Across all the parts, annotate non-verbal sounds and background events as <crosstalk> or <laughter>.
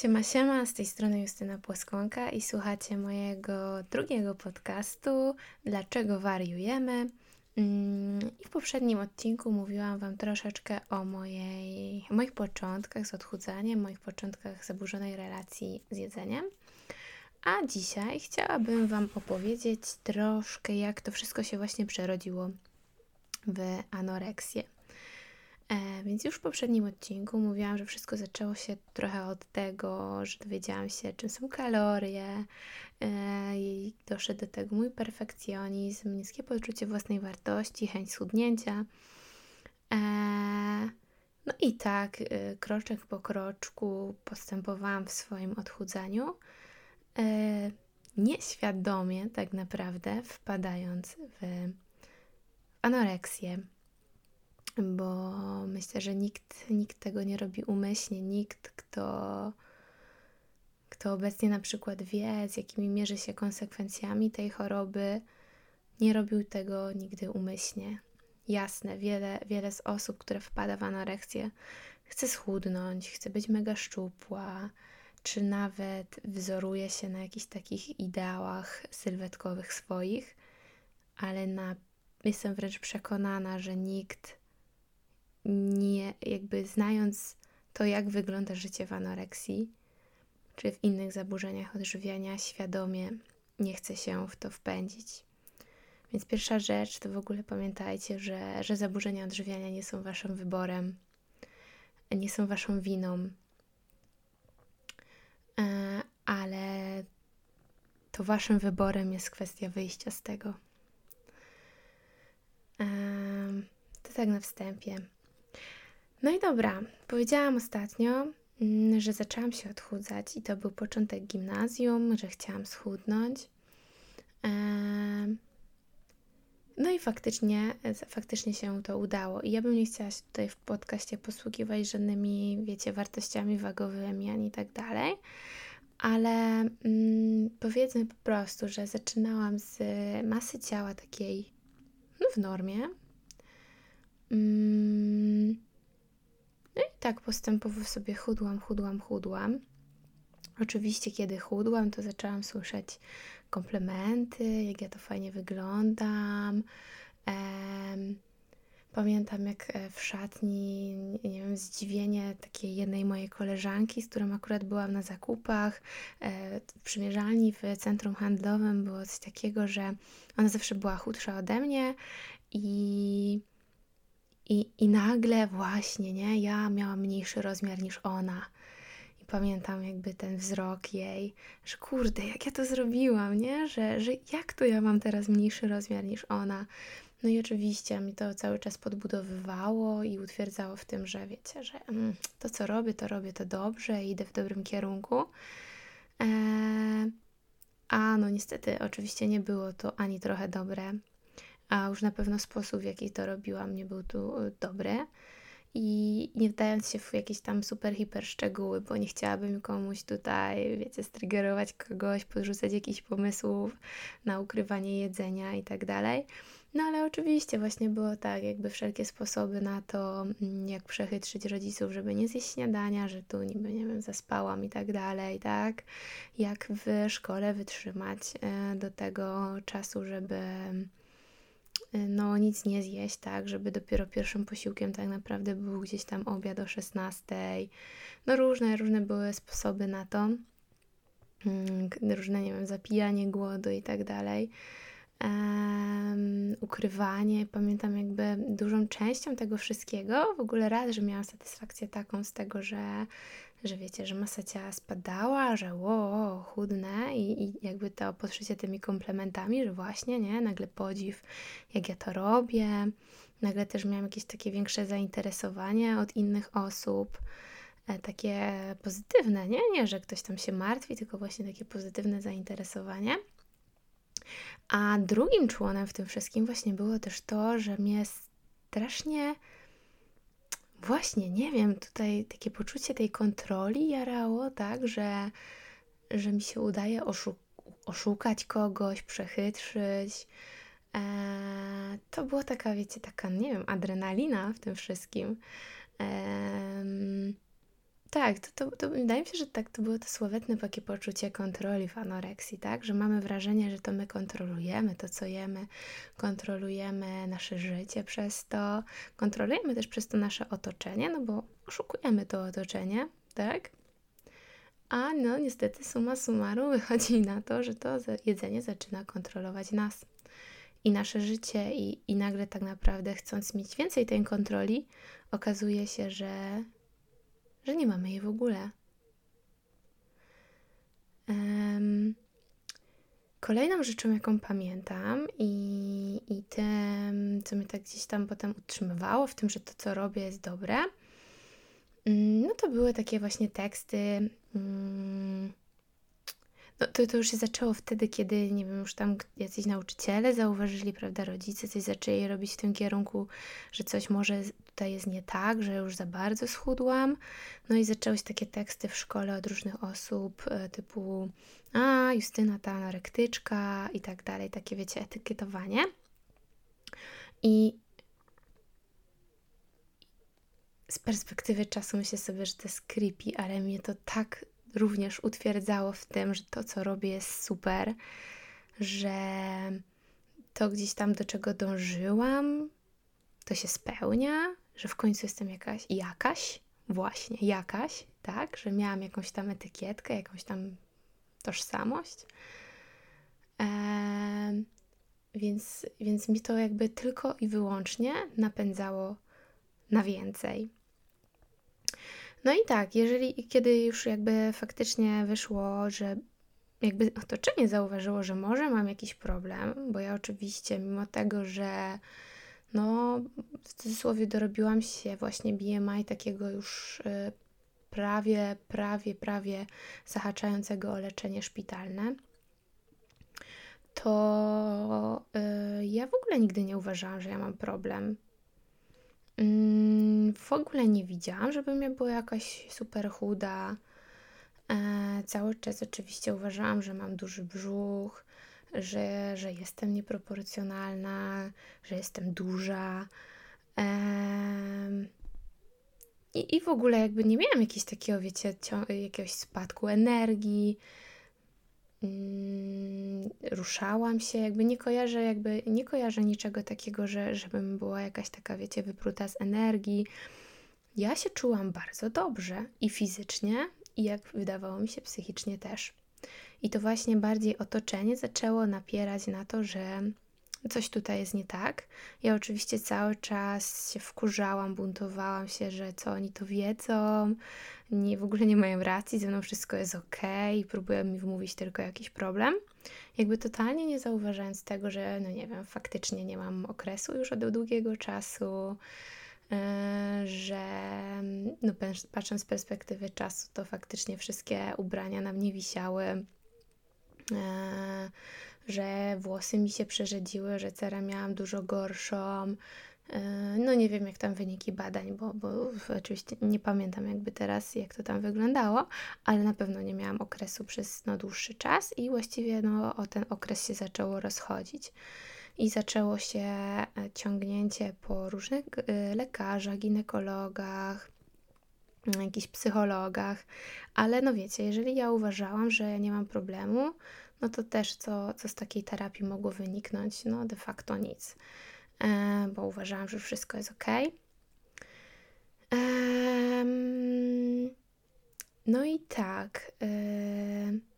Siema, siema, z tej strony Justyna Płaskonka i słuchacie mojego drugiego podcastu Dlaczego wariujemy? Mm, I w poprzednim odcinku mówiłam Wam troszeczkę o mojej, moich początkach z odchudzaniem, moich początkach zaburzonej relacji z jedzeniem. A dzisiaj chciałabym Wam opowiedzieć troszkę, jak to wszystko się właśnie przerodziło w anoreksję. E, więc już w poprzednim odcinku mówiłam, że wszystko zaczęło się trochę od tego, że dowiedziałam się, czym są kalorie, e, i doszedł do tego mój perfekcjonizm, niskie poczucie własnej wartości, chęć schudnięcia. E, no i tak, kroczek po kroczku postępowałam w swoim odchudzaniu. Nieświadomie, tak naprawdę, wpadając w anoreksję bo myślę, że nikt, nikt tego nie robi umyślnie, nikt, kto, kto obecnie na przykład wie, z jakimi mierzy się konsekwencjami tej choroby, nie robił tego nigdy umyślnie. Jasne, wiele, wiele z osób, które wpada w anoreksję, chce schudnąć, chce być mega szczupła, czy nawet wzoruje się na jakichś takich ideałach sylwetkowych swoich, ale na, jestem wręcz przekonana, że nikt nie, jakby znając to, jak wygląda życie w anoreksji, czy w innych zaburzeniach odżywiania, świadomie nie chce się w to wpędzić. Więc pierwsza rzecz to w ogóle pamiętajcie, że, że zaburzenia odżywiania nie są waszym wyborem, nie są waszą winą, e, ale to waszym wyborem jest kwestia wyjścia z tego. E, to tak na wstępie. No i dobra, powiedziałam ostatnio, mm, że zaczęłam się odchudzać i to był początek gimnazjum, że chciałam schudnąć. No i faktycznie, faktycznie się to udało. I ja bym nie chciała się tutaj w podcaście posługiwać żadnymi, wiecie, wartościami wagowymi ani tak dalej, ale mm, powiedzmy po prostu, że zaczynałam z masy ciała takiej no, w normie. Mm, no i tak postępowo sobie chudłam, chudłam, chudłam. Oczywiście, kiedy chudłam, to zaczęłam słyszeć komplementy, jak ja to fajnie wyglądam. pamiętam, jak e, w szatni, nie wiem, zdziwienie takiej jednej mojej koleżanki, z którą akurat byłam na zakupach e, w przymierzalni w centrum handlowym, było coś takiego, że ona zawsze była chudsza ode mnie i i, I nagle właśnie, nie, ja miałam mniejszy rozmiar niż ona. I pamiętam jakby ten wzrok jej, że kurde, jak ja to zrobiłam, nie? Że, że jak to ja mam teraz mniejszy rozmiar niż ona. No i oczywiście mi to cały czas podbudowywało i utwierdzało w tym, że wiecie, że mm, to co robię, to robię to dobrze idę w dobrym kierunku. Eee, a no niestety, oczywiście nie było to ani trochę dobre a już na pewno sposób, w jaki to robiłam, nie był tu y, dobry. I nie wdając się w jakieś tam super, hiper szczegóły, bo nie chciałabym komuś tutaj, wiecie, strygerować kogoś, podrzucać jakichś pomysłów na ukrywanie jedzenia i tak dalej. No ale oczywiście właśnie było tak, jakby wszelkie sposoby na to, mm, jak przechytrzyć rodziców, żeby nie zjeść śniadania, że tu niby, nie wiem, zaspałam i tak dalej, tak? Jak w szkole wytrzymać e, do tego czasu, żeby no nic nie zjeść, tak, żeby dopiero pierwszym posiłkiem tak naprawdę był gdzieś tam obiad o 16. No różne, różne były sposoby na to. Mm, różne, nie wiem, zapijanie głodu i tak dalej. Um, ukrywanie. Pamiętam jakby dużą częścią tego wszystkiego, w ogóle raz, że miałam satysfakcję taką z tego, że że wiecie, że masa ciała spadała, że ło, chudne i, i jakby to podszycie tymi komplementami, że właśnie, nie, nagle podziw, jak ja to robię, nagle też miałam jakieś takie większe zainteresowanie od innych osób, e, takie pozytywne, nie, nie, że ktoś tam się martwi, tylko właśnie takie pozytywne zainteresowanie. A drugim członem w tym wszystkim właśnie było też to, że mnie strasznie właśnie, nie wiem, tutaj takie poczucie tej kontroli jarało, tak, że, że mi się udaje oszu oszukać kogoś, przechytrzyć. Eee, to była taka, wiecie, taka, nie wiem, adrenalina w tym wszystkim. Eee, tak, to, to, to wydaje mi się, że tak to było to słowetne takie poczucie kontroli w anoreksji, tak? Że mamy wrażenie, że to my kontrolujemy to, co jemy, kontrolujemy nasze życie przez to, kontrolujemy też przez to nasze otoczenie, no bo oszukujemy to otoczenie, tak? A no niestety suma summarum <laughs> wychodzi na to, że to jedzenie zaczyna kontrolować nas i nasze życie i, i nagle tak naprawdę chcąc mieć więcej tej kontroli, okazuje się, że że nie mamy jej w ogóle. Um, kolejną rzeczą, jaką pamiętam i, i tym, co mnie tak gdzieś tam potem utrzymywało w tym, że to, co robię, jest dobre, mm, no to były takie właśnie teksty. No, to, to już się zaczęło wtedy, kiedy, nie wiem, już tam jacyś nauczyciele zauważyli, prawda, rodzice coś zaczęli robić w tym kierunku, że coś może tutaj jest nie tak, że już za bardzo schudłam. No i zaczęły się takie teksty w szkole od różnych osób, e, typu a, Justyna ta anorektyczka i tak dalej, takie wiecie, etykietowanie. I z perspektywy czasu myślę sobie, że to jest creepy, ale mnie to tak również utwierdzało w tym, że to, co robię, jest super, że to gdzieś tam, do czego dążyłam, to się spełnia, że w końcu jestem jakaś, jakaś, właśnie, jakaś, tak, że miałam jakąś tam etykietkę, jakąś tam tożsamość. Więc, więc mi to jakby tylko i wyłącznie napędzało na więcej. No i tak, jeżeli kiedy już jakby faktycznie wyszło, że jakby otoczenie zauważyło, że może mam jakiś problem, bo ja oczywiście mimo tego, że no w cudzysłowie dorobiłam się właśnie BMI takiego już y, prawie, prawie, prawie zahaczającego o leczenie szpitalne, to y, ja w ogóle nigdy nie uważałam, że ja mam problem w ogóle nie widziałam, żebym ja była jakaś super chuda. E, cały czas oczywiście uważałam, że mam duży brzuch, że, że jestem nieproporcjonalna, że jestem duża. i, I w ogóle jakby nie miałam jakiegoś takiego, wiecie, jakiegoś spadku energii. Mm, ruszałam się, jakby nie kojarzę, jakby nie kojarzę niczego takiego, że żebym była jakaś taka, wiecie, wypruta z energii. Ja się czułam bardzo dobrze i fizycznie, i jak wydawało mi się, psychicznie też. I to właśnie bardziej otoczenie zaczęło napierać na to, że coś tutaj jest nie tak. Ja oczywiście cały czas się wkurzałam, buntowałam się, że co oni to wiedzą, nie, w ogóle nie mają racji, ze mną wszystko jest ok i próbują mi wmówić tylko jakiś problem. Jakby totalnie nie zauważając tego, że no nie wiem, faktycznie nie mam okresu już od długiego czasu, e, że no patrząc z perspektywy czasu, to faktycznie wszystkie ubrania na mnie wisiały e, że włosy mi się przerzedziły, że cerę miałam dużo gorszą. E, no nie wiem, jak tam wyniki badań, bo, bo oczywiście nie pamiętam jakby teraz, jak to tam wyglądało, ale na pewno nie miałam okresu przez no, dłuższy czas i właściwie no, o ten okres się zaczęło rozchodzić. I zaczęło się e, ciągnięcie po różnych e, lekarzach, ginekologach, jakichś psychologach, ale no wiecie, jeżeli ja uważałam, że nie mam problemu, no to też co, co z takiej terapii mogło wyniknąć? No de facto nic, e, bo uważałam, że wszystko jest ok. E, no i tak. E,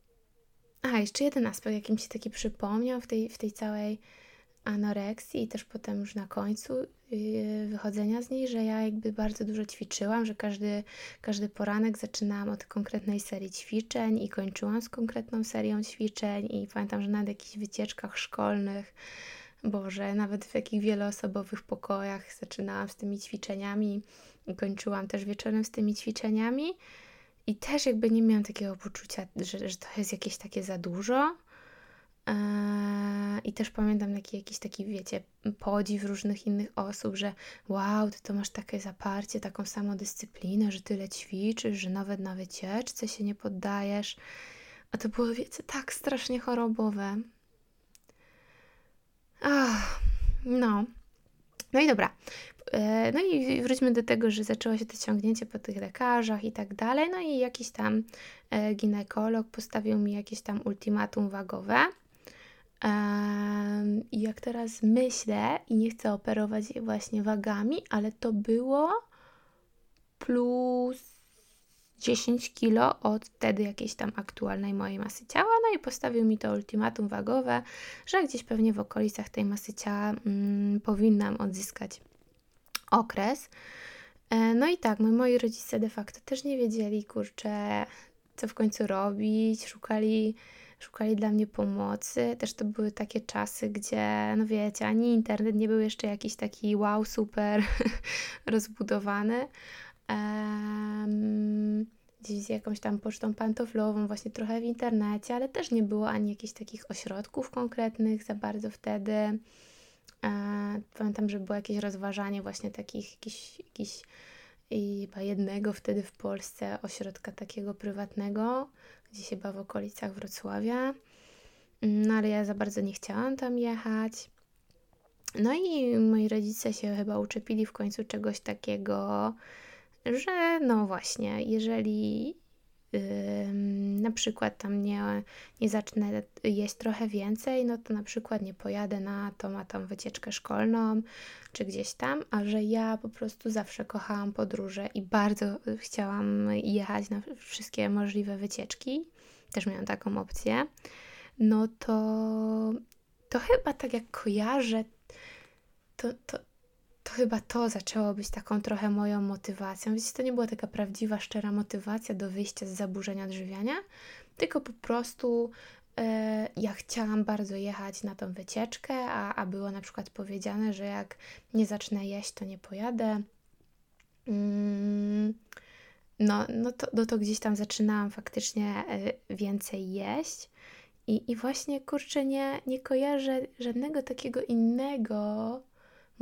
jeszcze jeden aspekt, jaki mi się taki przypomniał w tej, w tej całej anoreksji i też potem już na końcu yy, wychodzenia z niej, że ja jakby bardzo dużo ćwiczyłam, że każdy, każdy poranek zaczynałam od konkretnej serii ćwiczeń i kończyłam z konkretną serią ćwiczeń i pamiętam, że na jakichś wycieczkach szkolnych, Boże, nawet w jakich wieloosobowych pokojach zaczynałam z tymi ćwiczeniami i kończyłam też wieczorem z tymi ćwiczeniami. I też jakby nie miałam takiego poczucia, że, że to jest jakieś takie za dużo, I też pamiętam taki, jakiś taki, wiecie, podziw różnych innych osób, że wow, ty to masz takie zaparcie, taką samodyscyplinę, że tyle ćwiczysz, że nawet na wycieczce się nie poddajesz. A to było, wiecie, tak strasznie chorobowe. Ach, no. No i dobra. E, no i wróćmy do tego, że zaczęło się to ciągnięcie po tych lekarzach i tak dalej. No i jakiś tam e, ginekolog postawił mi jakieś tam ultimatum wagowe. I jak teraz myślę, i nie chcę operować właśnie wagami, ale to było plus 10 kilo od wtedy jakiejś tam aktualnej mojej masy ciała. No i postawił mi to ultimatum wagowe, że gdzieś pewnie w okolicach tej masy ciała mm, powinnam odzyskać okres. E, no i tak, no moi rodzice de facto też nie wiedzieli, kurczę, co w końcu robić, szukali, szukali dla mnie pomocy. Też to były takie czasy, gdzie, no wiecie, ani internet nie był jeszcze jakiś taki wow, super <laughs> rozbudowany. Um, gdzieś z jakąś tam pocztą pantoflową, właśnie trochę w internecie, ale też nie było ani jakichś takich ośrodków konkretnych za bardzo wtedy. E, pamiętam, że było jakieś rozważanie właśnie takich, jakiś i chyba jednego wtedy w Polsce ośrodka takiego prywatnego, gdzieś chyba w okolicach Wrocławia. No ale ja za bardzo nie chciałam tam jechać. No i moi rodzice się chyba uczepili w końcu czegoś takiego, że no właśnie, jeżeli na przykład tam nie, nie zacznę jeść trochę więcej, no to na przykład nie pojadę na tą, a tą wycieczkę szkolną, czy gdzieś tam, a że ja po prostu zawsze kochałam podróże i bardzo chciałam jechać na wszystkie możliwe wycieczki, też miałam taką opcję, no to, to chyba tak jak kojarzę, to, to, to chyba to zaczęło być taką trochę moją motywacją. Wiecie, to nie była taka prawdziwa, szczera motywacja do wyjścia z zaburzenia odżywiania, tylko po prostu e, ja chciałam bardzo jechać na tą wycieczkę, a, a było na przykład powiedziane, że jak nie zacznę jeść, to nie pojadę. Mm, no, no, to, no to gdzieś tam zaczynałam faktycznie e, więcej jeść. I, I właśnie kurczę, nie, nie kojarzę żadnego takiego innego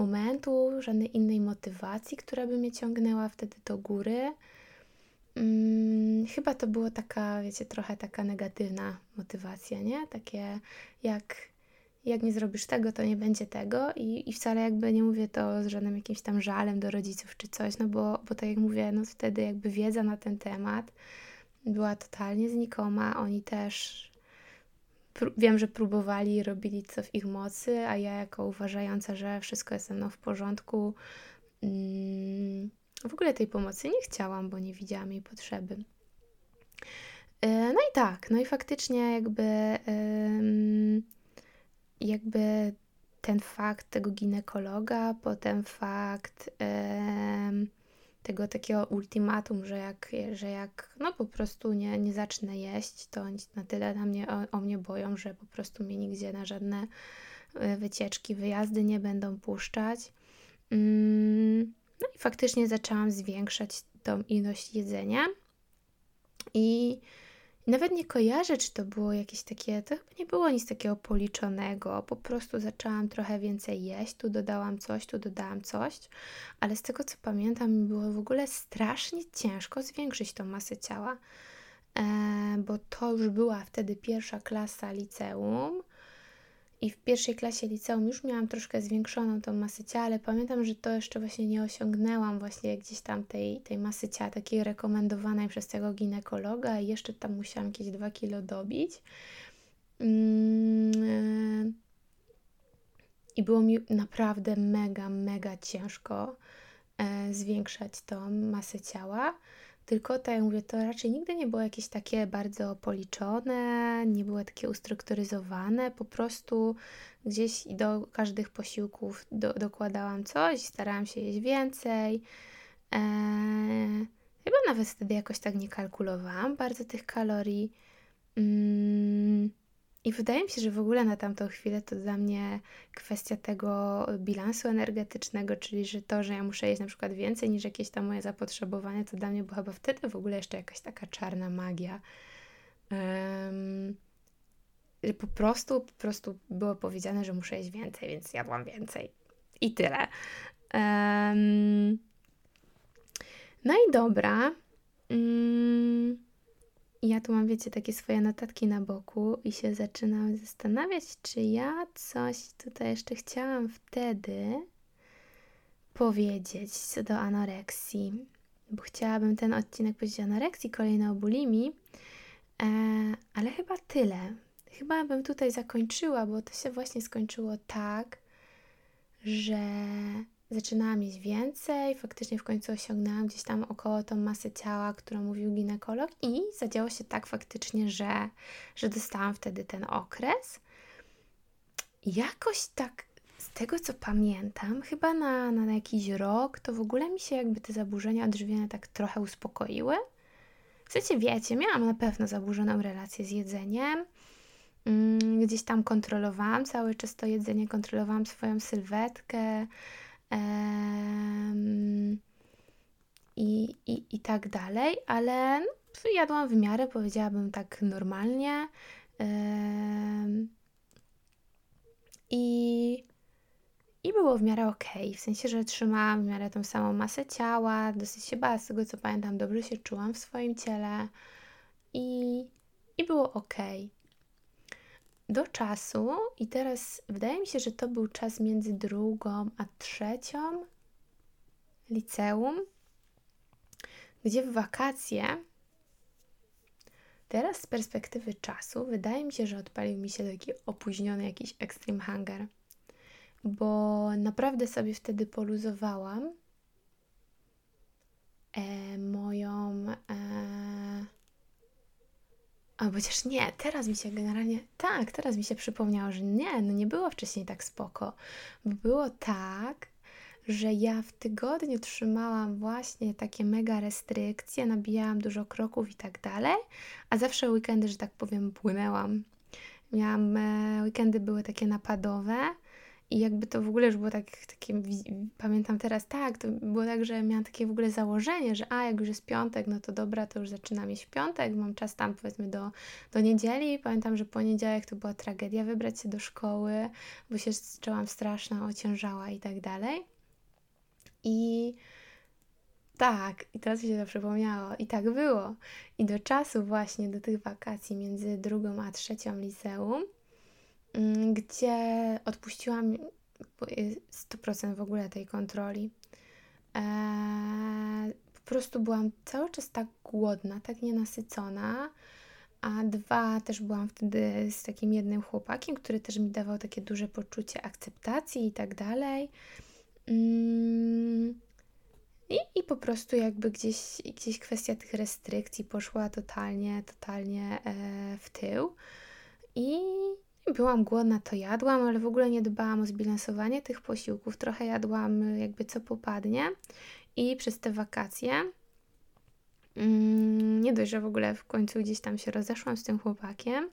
momentu, żadnej innej motywacji, która by mnie ciągnęła wtedy do góry. Hmm, chyba to było taka, wiecie, trochę taka negatywna motywacja, nie? Takie jak, jak nie zrobisz tego, to nie będzie tego i, i wcale jakby nie mówię to z żadnym jakimś tam żalem do rodziców czy coś, no bo, bo tak jak mówię, no wtedy jakby wiedza na ten temat była totalnie znikoma, oni też wiem, że próbowali, robili co w ich mocy, a ja jako uważająca, że wszystko jest ze mną w porządku, mm, w ogóle tej pomocy nie chciałam, bo nie widziałam jej potrzeby. E, no i tak, no i faktycznie jakby jakby ten fakt tego ginekologa, potem fakt tego takiego ultimatum, że jak, że jak no po prostu nie, nie zacznę jeść, to oni na tyle na mnie, o, o mnie boją, że po prostu mnie nigdzie na żadne e, wycieczki, wyjazdy nie będą puszczać. Mm, no i faktycznie zaczęłam zwiększać tą ilość jedzenia i nawet nie kojarzę, czy to było jakieś takie, to chyba nie było nic takiego policzonego. Po prostu zaczęłam trochę więcej jeść, tu dodałam coś, tu dodałam coś, ale z tego co pamiętam, mi było w ogóle strasznie ciężko zwiększyć tą masę ciała, e, bo to już była wtedy pierwsza klasa liceum i w pierwszej klasie liceum już miałam troszkę zwiększoną tą masę ciała, ale pamiętam, że to jeszcze właśnie nie osiągnęłam właśnie gdzieś tam tej, tej masy ciała takiej rekomendowanej przez tego ginekologa i jeszcze tam musiałam jakieś 2 kilo dobić. Mm, I było mi naprawdę mega, mega ciężko e, zwiększać tą masę ciała. Tylko tak jak mówię, to raczej nigdy nie było jakieś takie bardzo policzone, nie było takie ustrukturyzowane, po prostu gdzieś do każdych posiłków do, dokładałam coś, starałam się jeść więcej. Eee, chyba nawet wtedy jakoś tak nie kalkulowałam bardzo tych kalorii. Mm, i wydaje mi się, że w ogóle na tamtą chwilę to dla mnie kwestia tego bilansu energetycznego, czyli że to, że ja muszę jeść na przykład więcej niż jakieś tam moje zapotrzebowanie, to dla mnie była chyba wtedy w ogóle jeszcze jakaś taka czarna magia. Um, że po prostu, po prostu było powiedziane, że muszę jeść więcej, więc jadłam więcej. I tyle. Um, no i dobra. Um, i ja tu mam, wiecie, takie swoje notatki na boku i się zaczynam zastanawiać, czy ja coś tutaj jeszcze chciałam wtedy powiedzieć co do anoreksji? Bo chciałabym ten odcinek powiedzieć o anoreksji, kolejny o bulimii, e, ale chyba tyle. Chyba bym tutaj zakończyła, bo to się właśnie skończyło tak, że zaczynałam mieć więcej, faktycznie w końcu osiągnęłam gdzieś tam około tą masę ciała, którą mówił ginekolog i zadziało się tak faktycznie, że, że dostałam wtedy ten okres. Jakoś tak z tego co pamiętam, chyba na, na jakiś rok, to w ogóle mi się jakby te zaburzenia odżywiania tak trochę uspokoiły. W sensie wiecie, miałam na pewno zaburzoną relację z jedzeniem. Mm, gdzieś tam kontrolowałam cały czas to jedzenie, kontrolowałam swoją sylwetkę i, i, i tak dalej, ale jadłam w miarę, powiedziałabym tak normalnie. I, I było w miarę ok, w sensie, że trzymałam w miarę tą samą masę ciała, dosyć się bała, z tego co pamiętam, dobrze się czułam w swoim ciele i, i było ok do czasu, i teraz wydaje mi się, że to był czas między drugą a trzecią liceum, gdzie w wakacje, teraz z perspektywy czasu, wydaje mi się, że odpalił mi się taki opóźniony jakiś extreme hunger, bo naprawdę sobie wtedy poluzowałam e, moją. E, a chociaż nie, teraz mi się generalnie, tak, teraz mi się przypomniało, że nie, no nie było wcześniej tak spoko. Bo było tak, że ja w tygodniu trzymałam właśnie takie mega restrykcje, nabijałam dużo kroków i tak dalej, a zawsze weekendy, że tak powiem, płynęłam. Miałam, e, weekendy były takie napadowe, i jakby to w ogóle już było tak, takie, pamiętam teraz, tak, to było tak, że miałam takie w ogóle założenie, że a, jak już jest piątek, no to dobra, to już zaczynam iść w piątek, mam czas tam powiedzmy do, do niedzieli. Pamiętam, że poniedziałek to była tragedia wybrać się do szkoły, bo się czułam straszna, ociężała i tak dalej. I tak, i teraz mi się to przypomniało. I tak było. I do czasu właśnie, do tych wakacji między drugą a trzecią liceum, gdzie odpuściłam 100% w ogóle tej kontroli. Eee, po prostu byłam cały czas tak głodna, tak nienasycona. A dwa, też byłam wtedy z takim jednym chłopakiem, który też mi dawał takie duże poczucie akceptacji i tak dalej. Mm, I, I po prostu jakby gdzieś, gdzieś kwestia tych restrykcji poszła totalnie, totalnie e, w tył. I byłam głodna, to jadłam, ale w ogóle nie dbałam o zbilansowanie tych posiłków. Trochę jadłam jakby co popadnie. I przez te wakacje mm, nie dość, że w ogóle w końcu gdzieś tam się rozeszłam z tym chłopakiem,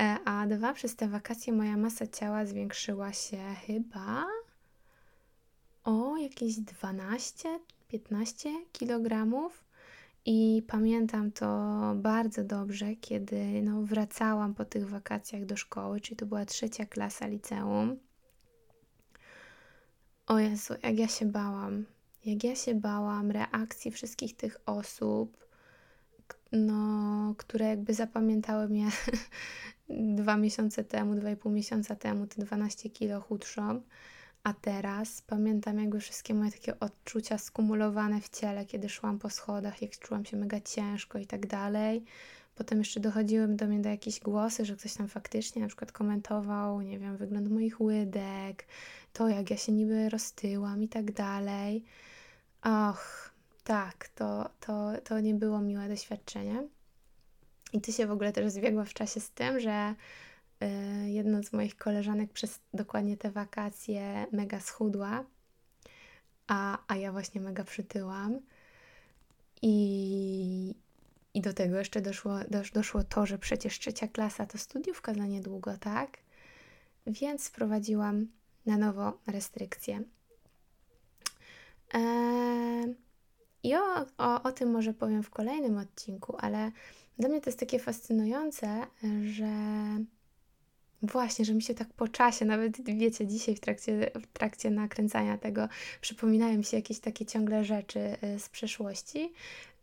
e, a dwa, przez te wakacje moja masa ciała zwiększyła się chyba o jakieś 12-15 kg. I pamiętam to bardzo dobrze, kiedy no, wracałam po tych wakacjach do szkoły, czyli to była trzecia klasa liceum. O Jezu, jak ja się bałam. Jak ja się bałam reakcji wszystkich tych osób, no, które jakby zapamiętały mnie <laughs> dwa miesiące temu, dwa i pół miesiąca temu, te 12 kilo chudszą. A teraz pamiętam jakby wszystkie moje takie odczucia skumulowane w ciele, kiedy szłam po schodach, jak czułam się mega ciężko i tak dalej. Potem jeszcze dochodziły do mnie do jakieś głosy, że ktoś tam faktycznie na przykład komentował, nie wiem, wygląd moich łydek, to jak ja się niby roztyłam i tak dalej. Och, tak, to, to, to nie było miłe doświadczenie. I ty się w ogóle też zbiegła w czasie z tym, że jedna z moich koleżanek przez dokładnie te wakacje mega schudła, a, a ja właśnie mega przytyłam. I, I do tego jeszcze doszło, dosz, doszło to, że przecież trzecia klasa to studiówka za niedługo, tak? Więc wprowadziłam na nowo restrykcje. Eee, I o, o, o tym może powiem w kolejnym odcinku, ale dla mnie to jest takie fascynujące, że Właśnie, że mi się tak po czasie, nawet wiecie, dzisiaj w trakcie, w trakcie nakręcania tego przypominają mi się jakieś takie ciągle rzeczy y, z przeszłości,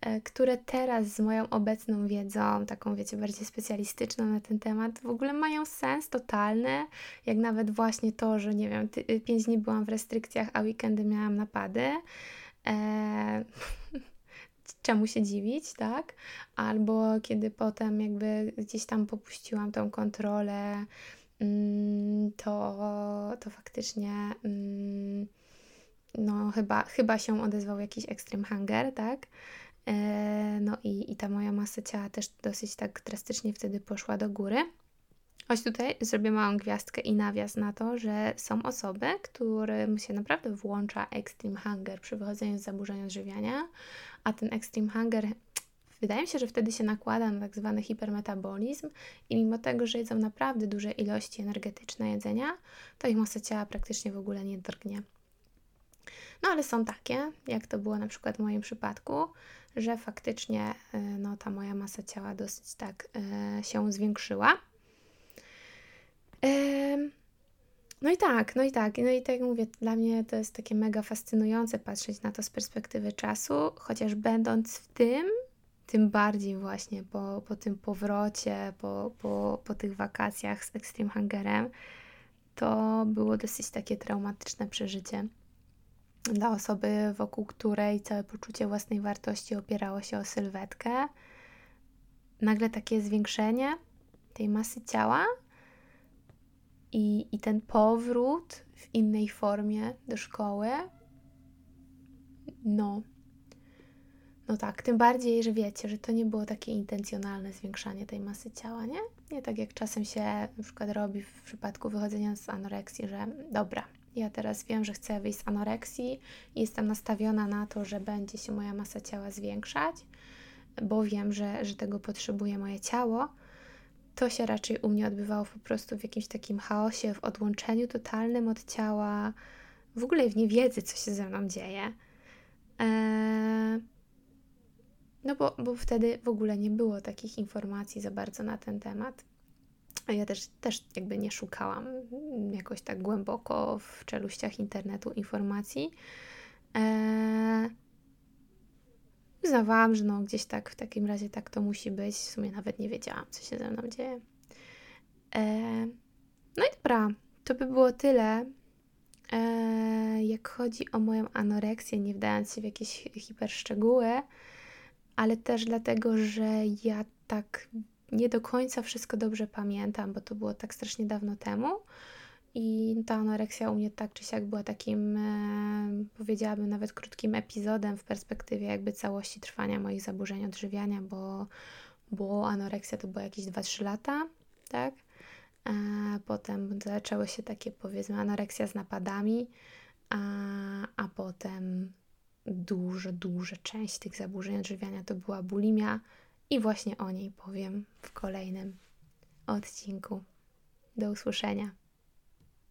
e, które teraz z moją obecną wiedzą, taką wiecie, bardziej specjalistyczną na ten temat, w ogóle mają sens totalny, jak nawet właśnie to, że nie wiem, ty, pięć dni byłam w restrykcjach, a weekendy miałam napady. Eee, <laughs> czemu się dziwić, tak? Albo kiedy potem jakby gdzieś tam popuściłam tą kontrolę, mm, to, to faktycznie mm, no chyba, chyba się odezwał jakiś extreme hunger, tak? E, no i, i ta moja masa ciała też dosyć tak drastycznie wtedy poszła do góry. Choć tutaj zrobię małą gwiazdkę i nawias na to, że są osoby, którym się naprawdę włącza extreme hunger przy wychodzeniu z zaburzeń odżywiania, a ten extreme hunger wydaje mi się, że wtedy się nakłada na tak zwany hipermetabolizm i mimo tego, że jedzą naprawdę duże ilości energetyczne jedzenia, to ich masa ciała praktycznie w ogóle nie drgnie. No ale są takie, jak to było na przykład w moim przypadku, że faktycznie y, no, ta moja masa ciała dosyć tak y, się zwiększyła. No i tak, no i tak, no i tak jak mówię, dla mnie to jest takie mega fascynujące patrzeć na to z perspektywy czasu, chociaż będąc w tym, tym bardziej właśnie po, po tym powrocie, po, po, po tych wakacjach z Extreme Hungerem, to było dosyć takie traumatyczne przeżycie dla osoby, wokół której całe poczucie własnej wartości opierało się o sylwetkę. Nagle takie zwiększenie tej masy ciała i, i ten powrót w innej formie do szkoły, no, no tak, tym bardziej, że wiecie, że to nie było takie intencjonalne zwiększanie tej masy ciała, nie? Nie tak jak czasem się na przykład robi w przypadku wychodzenia z anoreksji, że dobra, ja teraz wiem, że chcę wyjść z anoreksji i jestem nastawiona na to, że będzie się moja masa ciała zwiększać, bo wiem, że, że tego potrzebuje moje ciało. To się raczej u mnie odbywało po prostu w jakimś takim chaosie, w odłączeniu totalnym od ciała, w ogóle w niewiedzy, co się ze mną dzieje. Eee, no bo, bo wtedy w ogóle nie było takich informacji za bardzo na ten temat. A ja też, też jakby nie szukałam jakoś tak głęboko w czeluściach internetu informacji. Eee, uznawałam, że no gdzieś tak w takim razie tak to musi być. W sumie nawet nie wiedziałam, co się ze mną dzieje. Eee, no i dobra, to by było tyle. Eee, jak chodzi o moją anoreksję, nie wdając się w jakieś hiperszczegóły, ale też dlatego, że ja tak nie do końca wszystko dobrze pamiętam, bo to było tak strasznie dawno temu. I ta anoreksja u mnie tak czy siak była takim, e, powiedziałabym, nawet krótkim epizodem w perspektywie jakby całości trwania moich zaburzeń odżywiania, bo, bo anoreksja to było jakieś 2-3 lata, tak? E, potem zaczęły się takie, powiedzmy, anoreksja z napadami, a, a potem duża, duża część tych zaburzeń odżywiania to była bulimia, i właśnie o niej powiem w kolejnym odcinku. Do usłyszenia.